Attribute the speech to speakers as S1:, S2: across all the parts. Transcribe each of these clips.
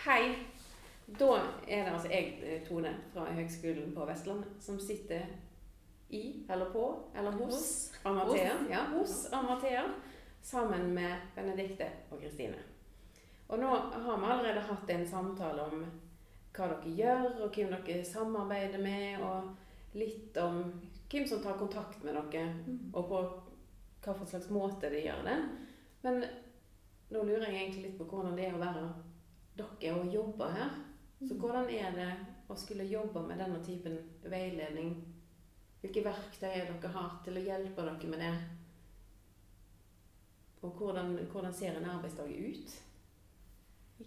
S1: Hei. Da er det altså jeg, eh, Tone, fra Høgskolen på Vestlandet, som sitter i, eller på, eller hos Amathea. Ja, hos Amathea. Sammen med Benedikte og Kristine. Og nå har vi allerede hatt en samtale om hva dere gjør, og hvem dere samarbeider med, og litt om hvem som tar kontakt med dere, og på hva for slags måte de gjør det. Men nå lurer jeg egentlig litt på hvordan det er å være dere og jobbe her. Så hvordan er det å skulle jobbe med denne typen veiledning? Hvilke verktøy er dere har til å hjelpe dere med det? Og hvordan, hvordan ser en arbeidsdag ut?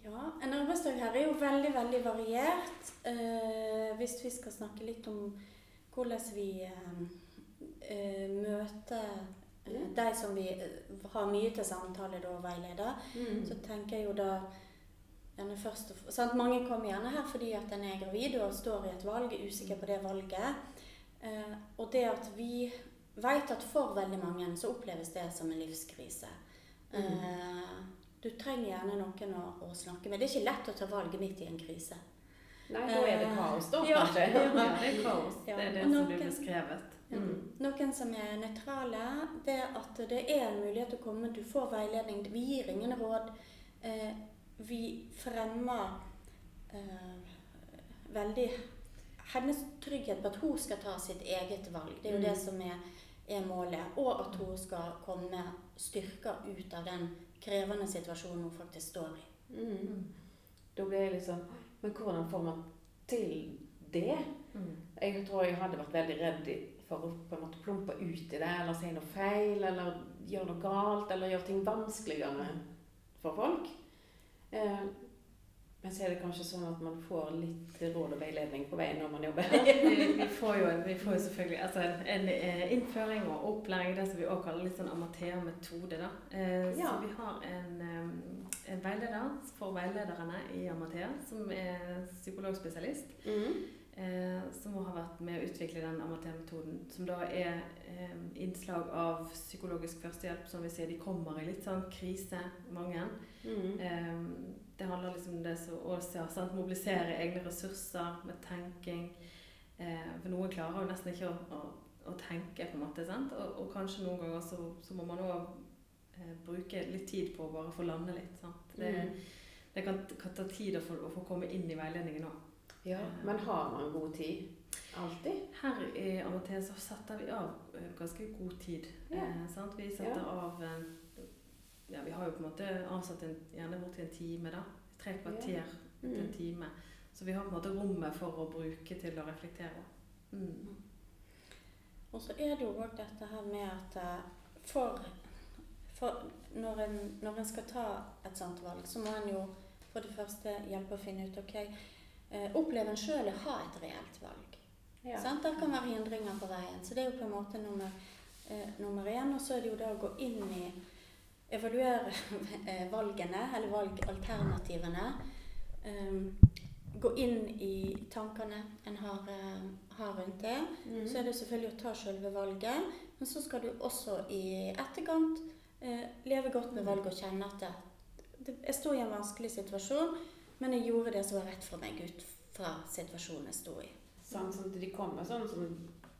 S2: Ja, en arbeidsdag her er jo veldig, veldig variert. Eh, hvis vi skal snakke litt om hvordan vi eh, eh, møter eh, de som vi eh, har mye til samtale da, og veileder,
S1: Mm.
S2: så tenker jeg jo da gjerne først og, sant? Mange kommer gjerne her fordi at en er gravid og står i et valg, er usikker på det valget. Eh, og det at vi vet at for veldig mange så oppleves det som en livskrise. Eh, du trenger gjerne noen å, å snakke med. Det er ikke lett å ta valget midt i en krise.
S1: Nei, da er det kaos, da,
S2: Ja.
S1: kanskje.
S2: Ja.
S3: Ja, det er kaos. Det er det som blir beskrevet.
S1: Mm.
S2: Noen som er nøytrale ved at det er en mulighet å komme, du får veiledning. Vi gir ingen råd. Eh, vi fremmer eh, veldig hennes trygghet på at hun skal ta sitt eget valg. Det er jo
S1: Mm.
S2: det som er, er målet. Og at hun skal komme styrka ut av den krevende situasjonen hun faktisk står i.
S1: Mm. Da blir jeg sånn Men hvordan får man til det?
S3: Mm.
S1: Jeg tror jeg hadde vært veldig redd for å på en måte plumpe ut i det, eller si noe feil, eller gjøre noe galt, eller gjøre ting vanskeligere for folk. Eh, men så er det kanskje sånn at man får litt råd og veiledning på veien når man jobber.
S3: Vi, vi, får jo, vi får jo selvfølgelig altså en, en eh, innføring og opplæring, i det som vi også kaller litt sånn Amathea-metode. da. Eh,
S1: Ja.
S3: Så vi har en, eh, en veileder for veilederne i Amathea, som er psykologspesialist.
S1: Mm.
S3: Eh, som har vært med å utvikle den Amathea-metoden, som da er eh, innslag av psykologisk førstehjelp, som vi sier. De kommer i litt sånn krise, mange.
S1: Mm.
S3: Eh, det handler liksom om det som ja, sant? mobilisere egne ressurser med tenking. Eh, for noen klarer jo nesten ikke å, å, å tenke, på en måte. Sant? Og, og kanskje noen ganger så, så må man òg eh, bruke litt tid på å bare få lande litt. Sant? Det,
S1: Mm.
S3: det kan, kan ta tid å få, å få komme inn i veiledningen òg.
S1: Ja, men har man god tid? Alltid?
S3: Her i Amathea så setter vi av eh, ganske god tid.
S1: Ja.
S3: Eh, sant? Vi setter
S1: Ja.
S3: av eh, ja, Vi har jo på en måte avsatt en, gjerne borti en time, da. Tre kvarter til en
S1: Mm.
S3: time. Så vi har på en måte rommet for å bruke til å reflektere. Mm.
S2: Og så er det jo òg dette her med at eh, for, for når, en, når en skal ta et sånt valg, så må en jo for det første hjelpe å finne ut ok, Opplever en sjøl å ha et reelt valg?
S1: Ja.
S2: Sant? Det kan være hindringer på veien. Så det er jo på en måte nummer, eh, nummer én. Og så er det jo da å gå inn i Evaluere eh, valgene, eller valgalternativene. Um, gå inn i tankene en har, eh, har rundt det.
S1: Mm.
S2: Så er det selvfølgelig å ta selve valget. Men så skal du også i etterkant uh, leve godt med valget og kjenne at det, det, jeg sto i en vanskelig situasjon, men jeg gjorde det som var rett for meg ut fra situasjonen jeg sto i.
S1: Sånn, sånn de kommer sånn som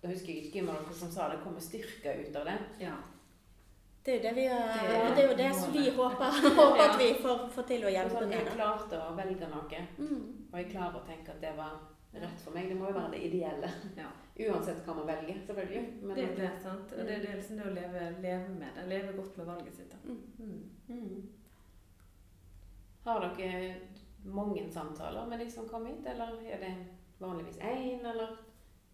S1: Jeg husker ikke hvem av som sa det, kommer styrka ut av det.
S3: Ja.
S2: Det er jo det, vi,
S3: Det
S2: det,
S3: er
S2: jo det som vi håper, håper at vi får, får til å hjelpe
S1: Sånn, jeg klarte å velge noe,
S2: Mm.
S1: og jeg klarer å tenke at det var rett for meg. Det må jo være det ideelle.
S3: Ja.
S1: Uansett hva man velger, selvfølgelig. Men,
S3: Det er det, sant? Og det, er det liksom det å leve, leve med det. Leve godt med valget sitt. Da.
S2: Mm.
S3: Mm.
S1: Mm. Har dere mange samtaler med de som kommer hit, eller er det vanligvis én, eller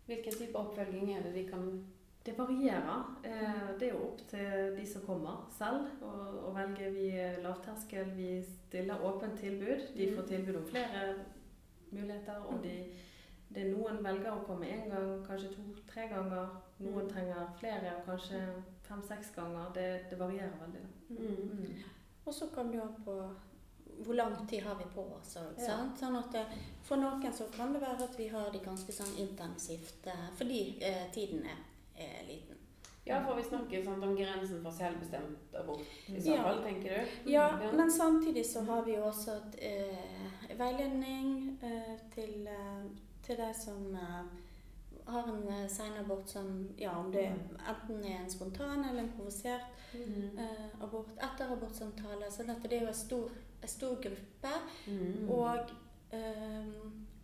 S1: hvilken type oppfølging er det de kan
S3: Det varierer. Eh, det er jo opp til de som kommer selv å, velger velge. Vi er lavterskel, vi stiller åpent tilbud. De får tilbud om flere muligheter. Og de, det er noen velger å komme én gang, kanskje to-tre ganger. Noen trenger flere, kanskje fem-seks ganger. Det, det varierer veldig.
S1: Mm.
S3: Mm.
S2: Og så kan det ha på hvor lang tid har vi på oss. og-
S1: Ja.
S2: Sånn at For noen så kan det være at vi har det ganske sånn intensivt eh, fordi eh, tiden er, er liten.
S1: Ja, for vi snakker sant, om grensen for selvbestemt abort i så
S2: Ja.
S1: fall, tenker du?
S2: Ja,
S1: Ja.
S2: men samtidig så har vi jo også et, eh, veiledning eh, til, eh, til de som eh, har en eh, senabort som Ja, om det enten er en spontan eller en provosert
S1: Mm.
S2: eh, abort etter abortsamtale. Så dette, det er jo en stor, en stor gruppe.
S1: Mm.
S2: Og eh,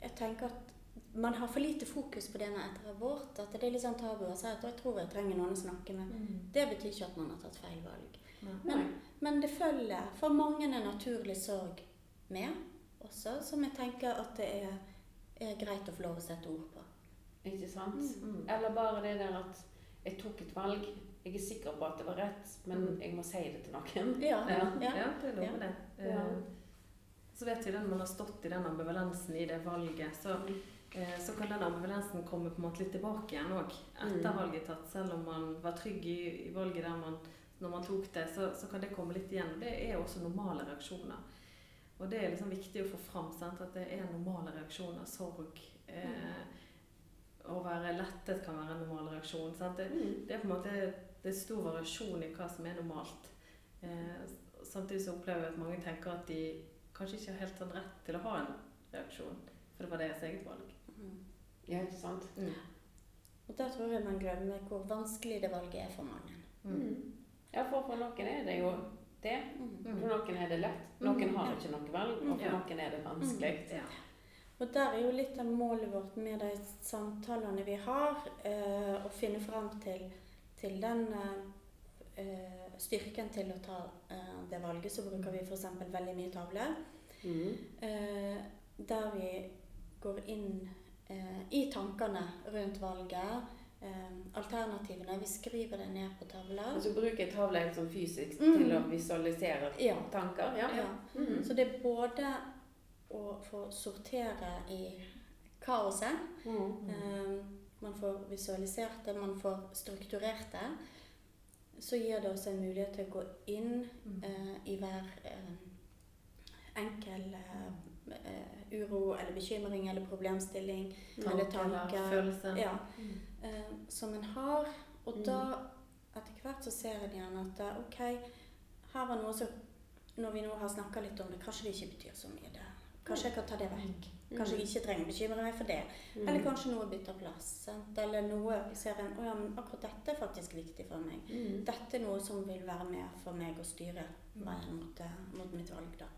S2: jeg tenker at man har for lite fokus på det med etter abort. At det er litt sånn tabu å si at jeg tror jeg trenger noen å snakke med.
S3: Mm.
S2: Det betyr ikke at man har tatt feil valg.
S3: Nei.
S2: Men det følger for mange en naturlig sorg med også, som jeg tenker at det er, er greit å få lov å sette ord på.
S1: Ikke sant?
S3: Mm.
S1: Eller bare det der at jeg tok et valg. Jeg er sikker på at det var rett, men
S3: Mm.
S1: jeg må si det til noen.
S2: Ja,
S3: Ja,
S2: ja.
S3: ja, det er lov med det.
S1: Ja.
S3: Eh, Så vet vi den man har stått i den ambivalensen i det valget, så, eh, så kan den ambivalensen komme på en måte litt tilbake igjen òg. Etter
S1: Mm.
S3: valget tatt, selv om man var trygg i, i valget der man, når man tok det, så, så kan det komme litt igjen. Det er også normale reaksjoner. Og det er liksom viktig å få fram, sant? at det er normale reaksjoner. Sorg. Eh, å være lettet kan være en normal reaksjon. Sant? Det,
S1: Mm.
S3: det er på en måte det er stor variasjon i hva som er normalt. Eh, samtidig så opplever jeg at mange tenker at de kanskje ikke har helt sånn rett til å ha en reaksjon, for det var deres eget valg.
S2: Mm.
S1: Ja, ikke sant?
S3: Mm.
S2: Og da tror jeg man glemmer hvor vanskelig det valget er for mange.
S1: Mm. Ja, for for noen er det jo det.
S2: Mm.
S1: For noen er det lett. Noen
S3: Mm.
S1: har ikke noe valg, og for
S3: Ja.
S1: noen er det vanskelig.
S3: Ja.
S2: Og der er jo litt av målet vårt med de samtalene vi har, eh, å finne fram til, til den eh, eh, styrken til å ta eh, det valget. Så bruker vi f.eks. veldig mye tavler.
S1: Mm.
S2: Eh, der vi går inn eh, i tankene rundt valget. Alternativene. Vi skriver det ned på tavla.
S1: Og så bruker jeg tavla helt sånn fysisk
S2: Mm.
S1: til å visualisere
S2: Ja.
S1: tanker. Ja.
S2: ja.
S1: Mm.
S2: Så det er både å få sortere i kaoset
S1: Mm.
S2: Eh, man får visualisert det, man får strukturert det. Så gir det oss en mulighet til å gå inn
S3: Mm.
S2: eh, i hver eh, enkel eh, eh, uro eller bekymring eller problemstilling eller
S3: Tanker eller følelser.
S2: ja,
S3: Mm.
S2: eh, som en har. Og
S1: Mm.
S2: da, etter hvert, så ser en igjen at ok, her var noe som Når vi nå har snakka litt om det, kanskje det ikke betyr så mye. det. Kanskje jeg kan ta det vekk. Kanskje jeg ikke trenger å bekymre meg for det.
S1: Mm.
S2: Eller kanskje noe bytter plass. Sant? Eller noe ser en Å ja, men akkurat dette er faktisk viktig for meg.
S1: Mm.
S2: Dette er noe som vil være med for meg å styre veien mot, eh, mot mitt valg, da.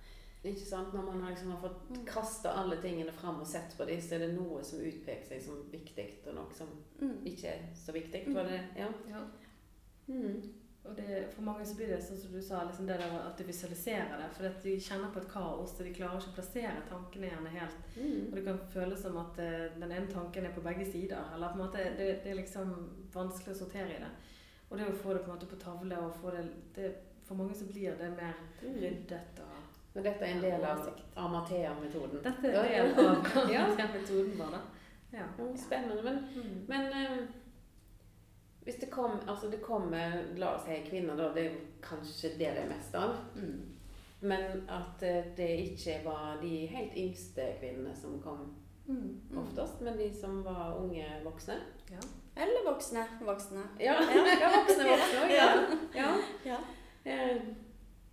S1: Ikke sant? Når man har liksom har fått
S2: Mm.
S1: kasta alle tingene fram og sett på dem, så er det noe som utpeker seg som viktig, og noe som
S2: Mm.
S1: ikke er så viktig. Var det det Ja.
S3: Ja.
S1: Mm.
S3: Og det, for mange så blir det sånn som du sa, liksom det der at de visualiserer det. For de kjenner på et kaos, og de klarer ikke å plassere tankene gjerne helt.
S1: Mm.
S3: Og det kan føles som at uh, den ene tanken er på begge sider. Eller på en måte, det, det er liksom vanskelig å sortere i det. Og det å få det på en måte på tavle og få det, det For mange så blir det mer
S1: Mm.
S3: ryddet og
S1: men dette er en del av. Amathea-metoden.
S3: Dette er
S1: en
S3: del av Amathea-metoden, bare. Ja.
S1: Ja, spennende. Men,
S3: Mm.
S1: men eh, hvis det kom Altså det kommer, la oss si kvinner, da. Det er kanskje det det er mest av.
S3: Mm.
S1: Men at eh, det ikke var de helt yngste kvinnene som kom
S3: Mm.
S1: oftest, men de som var unge voksne.
S3: Ja.
S2: Eller voksne voksne.
S1: Ja,
S2: Ja.
S1: voksne voksne òg. Ja. Ja.
S2: Ja.
S1: Eh,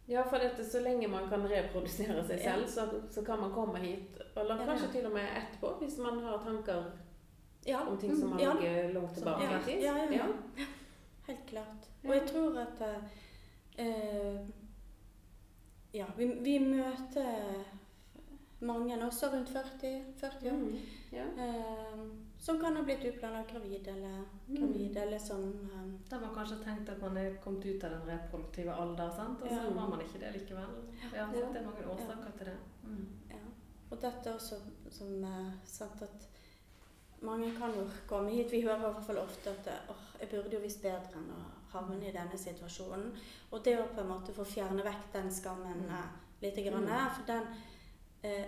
S1: ja, for dette, så lenge man kan reprodusere seg selv, så, så kan man komme hit. Eller kanskje til og med etterpå, hvis man har tanker
S2: Ja.
S1: om ting som
S2: mm,
S1: har
S2: ja.
S1: ligget langt tilbake
S2: Ja,
S1: i tid.
S2: ja, ja, ja. Helt klart.
S1: Ja.
S2: Og jeg tror at eh, Ja, vi, vi møter mange også rundt 40, 40 år.
S1: Mm. Ja.
S2: eh, som kan ha blitt uplanlagt gravid, eller
S1: Mm.
S2: gravid, eller som eh,
S3: Der man kanskje har tenkt at man er kommet ut av den reproduktive alder, sant? og så var man ikke det likevel. Ja,
S1: Ja.
S3: Det er mange årsaker til det. Mm.
S2: Ja. Og dette også som eh, sant at mange kan jo komme hit. Vi hører i hvert fall ofte at oh, jeg burde jo visst bedre enn å havne i denne situasjonen. Og det å på en måte få fjerne vekk den skammen
S3: Mm.
S2: eh, lite grann,
S1: Mm.
S2: for den eh,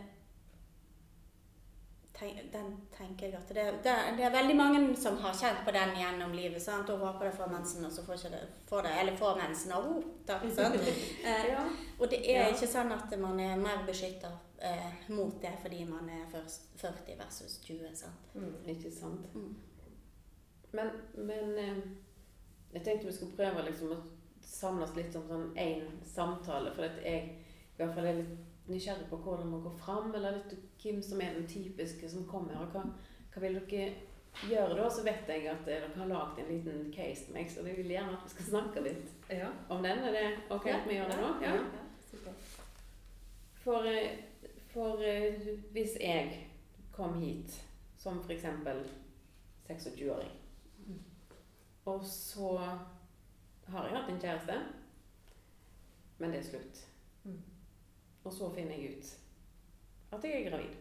S2: tenk, Den tenker jeg at det, det, det er veldig mange som har kjent på den gjennom livet. sant? Og håper det får mensen, og så får ikke det, får det eller får mensen av hop. sant? Eh,
S1: Ja.
S2: og det er
S1: Ja.
S2: ikke sånn at man er mer beskytta eh, mot det fordi man er først 40 versus 20. sant?
S3: Mm.
S1: Ikke sant.
S2: Mm.
S1: Men, men eh, jeg tenkte vi skulle prøve liksom å samles litt som sånn én samtale. For at jeg i hvert fall er litt nysgjerrig på hvordan man går fram, eller litt hvem som er den typiske som kommer. og hva, hva vil dere gjøre da? Så vet jeg at dere har lagd en liten case til meg, så jeg vil gjerne at vi skal snakke litt
S3: Ja.
S1: om den. Er det ok at vi gjør det nå?
S3: Ja. ja.
S1: For, eh, for eh, hvis jeg kom hit som f.eks. 26-åring,
S3: Mm.
S1: og så har jeg hatt en kjæreste, men det er slutt.
S3: Mm.
S1: Og så finner jeg ut at jeg er gravid.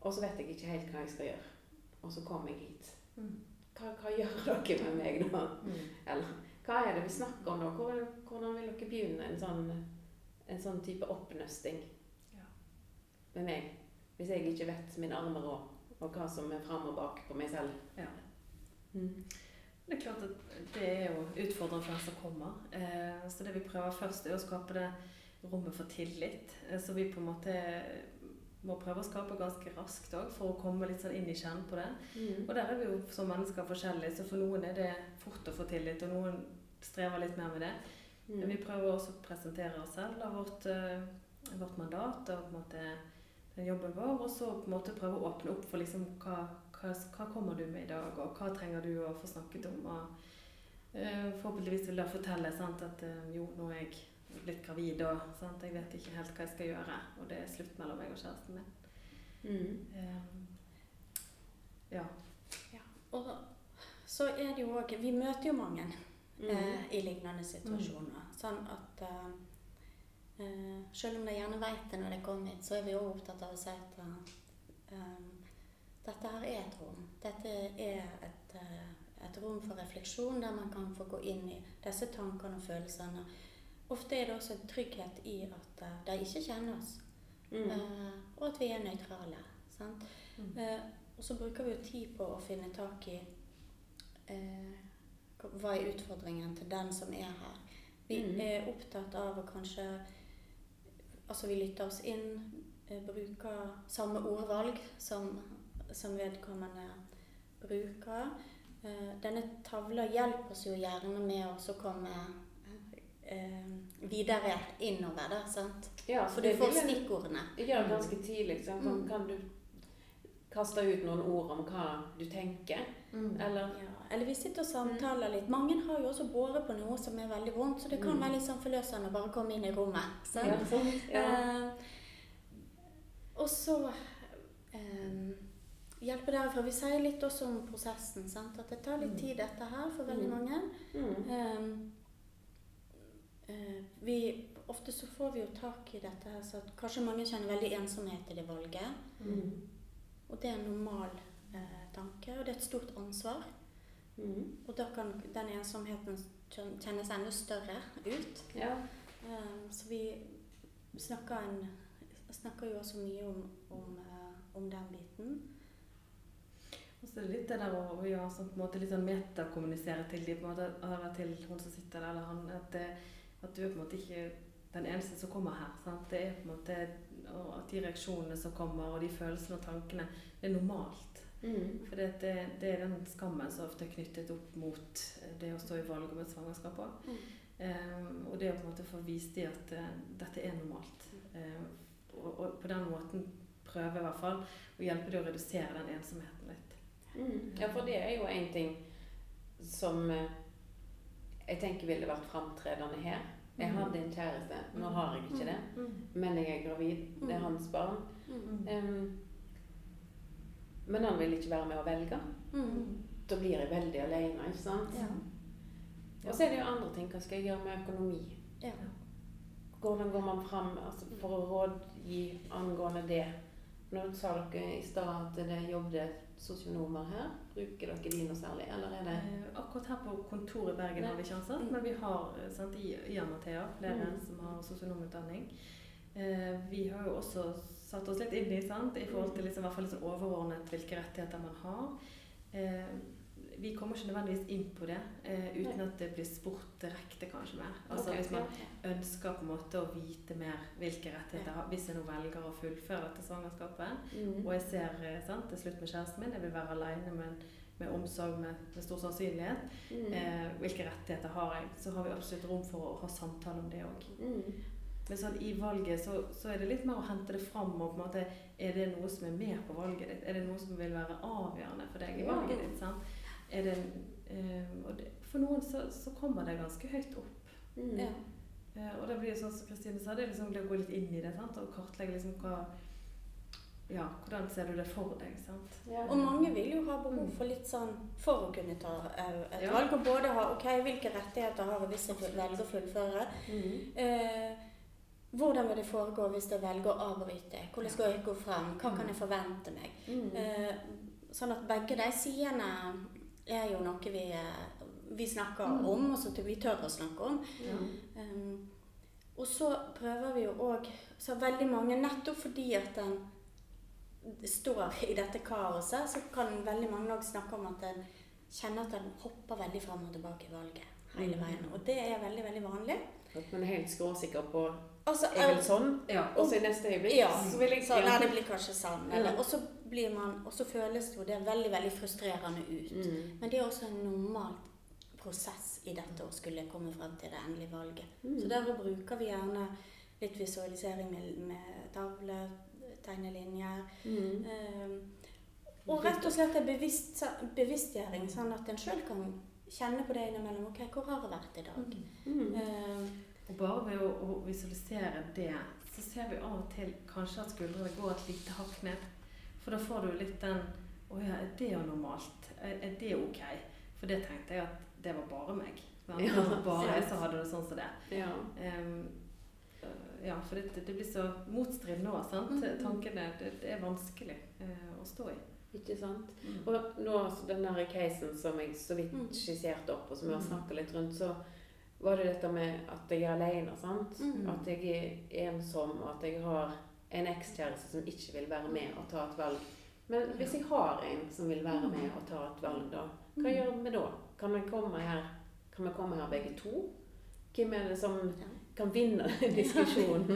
S1: Og så vet jeg ikke helt hva jeg skal gjøre. Og så kommer jeg hit.
S3: Mm.
S1: Hva, hva gjør dere med meg da?
S3: Mm.
S1: Eller hva er det vi snakker om da? Hvordan, hvordan vil dere begynne en sånn, en sånn type oppnøsting. Med meg? Hvis jeg ikke vet min arme råd, og hva som er fram og bak på meg selv.
S3: Ja.
S1: Mm.
S3: Det er klart at det er jo utfordrende for den som kommer. Eh, så det vi prøver først, er å skape det rommet for tillit. Eh, så vi på en måte må prøve å skape ganske raskt òg, for å komme litt sånn inn i kjernen på det.
S1: Mm.
S3: Og der er vi jo som mennesker forskjellige, så for noen er det fort å få tillit, og noen strever litt mer med det. Men vi
S1: Mm.
S3: prøver også å presentere oss selv og vårt, eh, vårt mandat og på en måte den jobben vår, og så på en måte prøve å åpne opp for liksom hva, hva, hva kommer du med i dag, og hva trenger du å få snakket om. Og, uh, forhåpentligvis vil det fortelle sant, at uh, jo, nå er jeg blitt gravid, og sant, jeg vet ikke helt hva jeg skal gjøre, og det er slutt mellom meg og kjæresten min.
S1: Mm.
S3: Eh, ja.
S2: Og så er det jo òg Vi møter jo mange
S1: Mm.
S2: uh, i lignende situasjoner. Sånn at eh, Selv om de gjerne vet det når de kommer hit, så er vi òg opptatt av å si at eh, eh, dette her er et rom. Dette er et, uh, et rom for refleksjon der man kan få gå inn i disse tankene og følelsene. Ofte er det også en trygghet i at uh, de ikke kjenner oss,
S1: Mm.
S2: og at vi er nøytrale. Sant?
S3: Mm.
S2: Og så bruker vi jo tid på å finne tak i hva er utfordringen til den som er her. Vi
S1: Mm.
S2: er opptatt av å kanskje Altså vi lytter oss inn, eh, bruker samme ordvalg som, som vedkommende bruker. Eh, denne tavla hjelper oss jo gjerne med å komme eh, videre innover, da, sant?
S1: Ja,
S2: For du får stikkordene.
S1: Ja, ganske tidlig. Sant?
S2: Mm.
S1: Kan du kaste ut noen ord om hva du tenker?
S3: Mm.
S1: Eller
S2: Ja, eller vi sitter og samtaler litt. Mange har jo også båret på noe som er veldig vondt, så det kan
S1: Mm.
S2: være litt sånn forløsende å bare komme inn i rommet.
S1: Ja? Ja.
S2: Eh, og så eh, hjelpe derfra. Vi sier litt også om prosessen. Sant? At det tar litt
S3: Mm.
S2: tid, dette her, for veldig
S1: Mm.
S2: mange.
S1: Mm.
S2: Eh, eh, vi, ofte så får vi jo tak i dette her, så kanskje mange kjenner veldig ensomhet i det valget.
S1: Mm.
S2: Og det er en normal eh, tanke, og det er et stort ansvar.
S1: Mm.
S2: Og da kan den ensomheten kjennes enda større ut.
S1: Ja.
S2: Eh, Så vi snakker, en, snakker jo også mye om, om, eh, om den biten.
S3: Og så er det litt det der å ja, sånn, på en måte litt sånn metakommunisere til de, på en måte, høre til hun som sitter der, eller han, at, det, at du er på en måte ikke den eneste som kommer her. Sant? Det er på en måte og at de reaksjonene som kommer, og de følelsene og tankene, det er normalt.
S1: Mm.
S3: For det, det, det er den skammen som ofte er knyttet opp mot eh, det å stå i valg om et svangerskap òg. Um, og det å på en måte få vist dem at uh, dette er normalt. Um, og, og på den måten prøve i hvert fall å hjelpe dem å redusere den ensomheten litt.
S1: Mm. Ja, for det er jo en ting som eh, jeg tenker ville vært framtredende her. Jeg
S3: Mm.
S1: hadde en kjæreste. Nå har jeg ikke det.
S3: Mm.
S1: Men jeg er gravid. Det er
S2: Mm.
S1: hans barn.
S2: Mm.
S1: Men han vil ikke være med å velge.
S2: Mm.
S1: Da blir jeg veldig alene, ikke sant?
S2: Ja.
S1: Og så er det jo andre ting. Hva skal jeg gjøre med økonomi?
S2: Ja.
S1: Hvordan går man fram altså, for å rådgi angående det? Nå sa dere i stad at det jobbet sosionomer her. Bruker dere de noe særlig, eller er det
S3: Eh, akkurat her på kontoret i Bergen har vi ikke ansatt, men vi har eh, sant, i, i Amathea flere
S1: Mm.
S3: som har sosionomutdanning. Eh, vi har jo også satt oss litt inn i sant, i forhold til liksom, i hvert fall sånn overordnet hvilke rettigheter man har. Eh, vi kommer ikke nødvendigvis inn på det eh, uten
S1: Nei.
S3: at det blir spurt direkte, kanskje mer. Altså
S1: okay,
S3: Hvis man
S1: ja.
S3: ønsker på en måte å vite mer hvilke rettigheter jeg har, hvis jeg nå velger å fullføre dette svangerskapet,
S1: Mm.
S3: og jeg ser eh, sant, er slutt med kjæresten min, jeg vil være alene med, med omsorg med, med stor sannsynlighet.
S1: Mm.
S3: Eh, hvilke rettigheter har jeg? Så har vi absolutt rom for å ha samtale om det òg.
S1: Mm.
S3: Men sånn i valget så, så er det litt mer å hente det fram. og på en måte, Er det noe som er med på valget ditt? Er det noe som vil være avgjørende for deg i valget ditt? sant? Er det, øh, og det, for noen så, så kommer det ganske høyt opp.
S1: Mm.
S2: Ja.
S3: Eh, og det blir sånn som Kristine sa, det er liksom det å gå litt inn i det sant? og kartlegge liksom hva Ja, hvordan ser du det for deg? sant?
S1: Ja.
S2: Og mange vil jo ha behov
S3: Mm.
S2: for litt sånn For å kunne ta eh, et
S3: Ja.
S2: valg. Og både ha ok, hvilke rettigheter har jeg hvis jeg velger å fullføre?
S1: Mm.
S2: Eh, hvordan vil det foregå hvis jeg velger å avbryte? Hvordan skal jeg gå frem? Hva kan jeg forvente meg?
S1: Mm.
S2: Eh, sånn at begge de sidene er jo noe vi, eh, vi snakker
S3: Mm.
S2: om, og som vi tør å snakke om.
S3: Ja.
S2: Um, og så prøver vi jo òg Så veldig mange, nettopp fordi at en står i dette kaoset, så kan veldig mange òg snakke om at en kjenner at en hopper veldig fram og tilbake i valget hele
S1: Mm.
S2: veien. Og det er veldig, veldig vanlig.
S1: At man er helt skråsikker på
S2: Altså,
S1: er vil sånn,
S3: Ja.
S1: og så i neste øyeblikk
S2: ja,
S1: så vil jeg
S2: så, nei, det blir kanskje sånn.
S1: Ja.
S2: Og, så blir man, og så føles jo det veldig, veldig frustrerende ut.
S1: Mm.
S2: Men det er også en normal prosess i dette å skulle komme frem til det endelige valget.
S1: Mm.
S2: Så derfor bruker vi gjerne litt visualisering med, med tavle, tegne linjer.
S1: Mm.
S2: Eh, og rett og slett en bevisst, bevisstgjøring, sånn at en sjøl kan kjenne på det innimellom. Ok, hvor har jeg vært i dag?
S1: Mm.
S2: Uh,
S3: Og bare ved å, å visualisere det, så ser vi av og til kanskje at skuldrene går et lite hakk ned. For da får du litt den Å ja, er det jo normalt? Er, er det ok? For det tenkte jeg at det var bare meg. sant?
S1: Ja,
S3: bare jeg som hadde det sånn som det.
S1: Ja.
S3: Ehm, øh, ja, for det, det blir så motstridende òg, sant.
S2: Mhm.
S3: Tankene det, det er vanskelig uh, å stå i.
S1: Ikke sant?
S3: Mm.
S1: Og nå, den der casen som jeg så vidt
S2: Mm.
S1: skisserte opp, og som vi har
S3: snakka
S1: snakket litt rundt, så var det dette med at jeg er sant?
S2: Mm.
S1: At jeg er ensom, og at jeg har en ekskjæreste som ikke vil være med og ta et valg. Men hvis jeg har en som vil være med og ta et valg, da, hva
S2: Mm.
S1: gjør vi da? Kan vi komme her, kan vi komme her begge to? Hvem er det som kan vinne diskusjonen?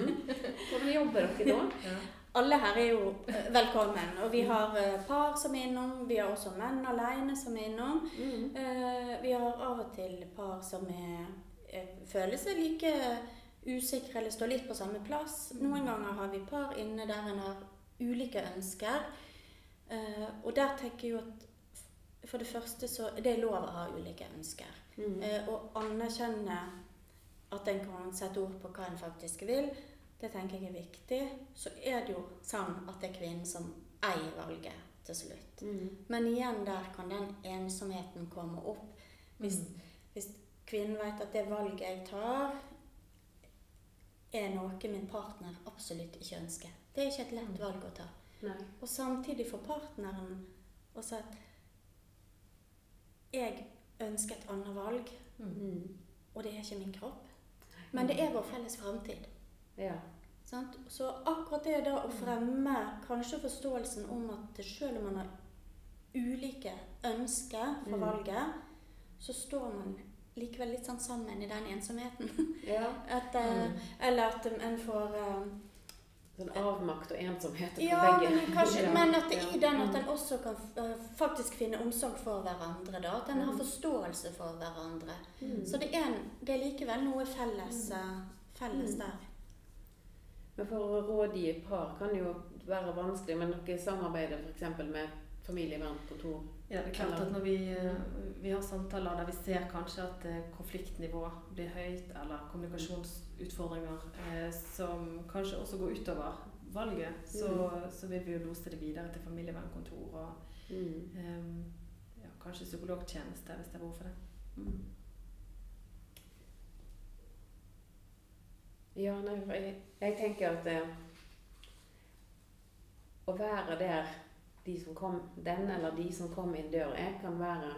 S1: Hvordan jobber dere da?
S2: Alle her er jo eh, velkommen. Og vi har eh, par som er innom. Vi har også menn alene som er innom.
S1: Mm.
S2: Eh, vi har av og til par som er, føler seg like usikre eller står litt på samme plass.
S1: Mm.
S2: Noen ganger har vi par inne der en har ulike ønsker. Og der tenker jeg jo at for det første så det er lov å ha ulike ønsker.
S1: Mm.
S2: Og anerkjenne at en kan sette ord på hva en faktisk vil, det tenker jeg er viktig. Så er det jo sånn at det er kvinnen som eier valget til slutt.
S1: Mm.
S2: Men igjen der kan den ensomheten komme opp. Hvis, hvis kvinnen vet at det valget jeg tar, er noe min partner absolutt ikke ønsker. Det er ikke et lett valg å ta.
S1: Nei.
S2: Og samtidig for partneren å si at jeg ønsker et annet valg,
S3: Mm.
S1: Mm.
S2: og det er ikke min kropp. Men det er vår felles framtid.
S1: Ja.
S2: Så akkurat det da å fremme kanskje forståelsen om at selv om man har ulike ønsker for
S1: Mm.
S2: valget, så står man likevel litt sånn sammen i den ensomheten.
S1: ja.
S2: At, eh,
S3: Mm.
S2: Eller at en får eh,
S1: Sånn avmakt og ensomhet for
S2: Ja,
S1: begge.
S2: men, kanskje, men at det, i den at en også kan eh, faktisk finne omsorg for hverandre. da, At en har
S1: Mm.
S2: forståelse for hverandre.
S1: Mm.
S2: Så det er, en, det er likevel noe felles, felles
S1: Mm.
S2: der.
S1: Men for å rådgi par kan jo være vanskelig, men dere samarbeider f.eks. med familievernkontor.
S3: Ja, det er klart at når vi, eh, vi har samtaler der vi ser kanskje at konfliktnivået konfliktnivå blir høyt, eller kommunikasjonsutfordringer eh, som kanskje også går utover valget, så, så vil vi jo lose det videre til familievernkontor og
S1: Mm.
S3: eh, ja, kanskje psykologtjeneste hvis det er behov for det.
S2: Mm.
S1: Ja, nei, jeg, jeg tenker at eh, å være der de som kom, den eller de som kom inn døra, er, kan være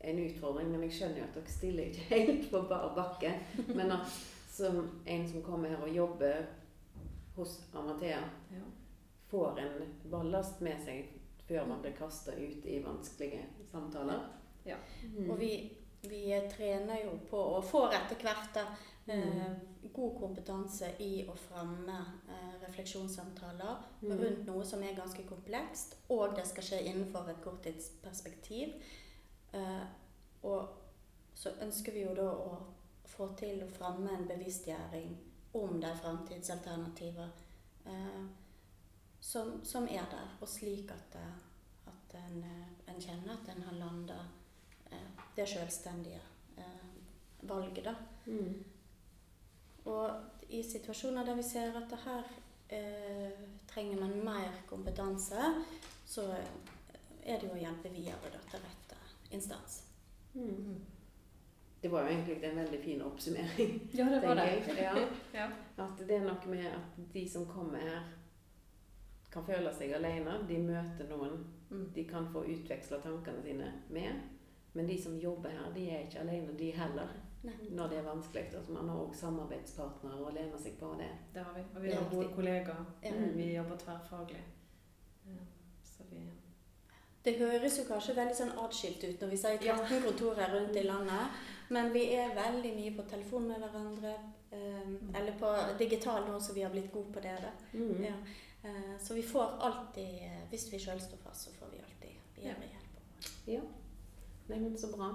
S1: en utfordring. Men jeg skjønner jo at dere stiller ikke helt på bar bakke. Men at som en som kommer her og jobber hos Amathea,
S3: Ja.
S1: får en ballast med seg før man blir kasta ut i vanskelige samtaler.
S3: Ja.
S1: Mm.
S2: Og vi, vi trener jo på, og får etter hvert da, eh, god kompetanse i å fremme eh, refleksjonssamtaler
S1: Mm.
S2: rundt noe som er ganske komplekst, og det skal skje innenfor et korttidsperspektiv. Eh, og så ønsker vi jo da å få til å fremme en bevisstgjøring om de framtidsalternativer eh, som, som, er der, og slik at, eh, at en, eh, en, kjenner at en har landa eh, det selvstendige eh, valget. da. Mm. Og i situasjoner der vi ser at det her eh, trenger man mer kompetanse, så er det jo å hjelpe videre da, til rette instans. Mm.
S1: Det var jo egentlig en veldig fin oppsummering.
S3: Ja, det var det.
S1: Ja. ja. At det er noe med at de som kommer her, kan føle seg alene. De møter noen mm. de kan få utveksla tankene sine med. Men de som jobber her, de er ikke alene, de heller. Nei. Når det er vanskelig. Altså, man har òg samarbeidspartnere å lene seg på det.
S3: Det har vi. Og vi har gode kollegaer. Ja. Vi jobber tverrfaglig.
S2: Så vi det høres jo kanskje veldig sånn atskilt ut når vi sier 13 kontorer rundt i landet, men vi er veldig mye på telefon med hverandre. Um, eller på digital nå, så vi har blitt gode på det. Mm. Ja. Uh, så vi får alltid Hvis vi sjøl står fast, så får vi alltid bedre hjelp.
S1: Ja. Nei, men så bra.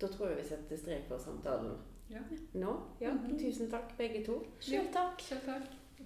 S1: Da tror jeg vi setter strek for samtalen
S3: ja.
S1: nå. Ja. Tusen takk, begge to.
S2: Selv takk.
S3: Selv takk.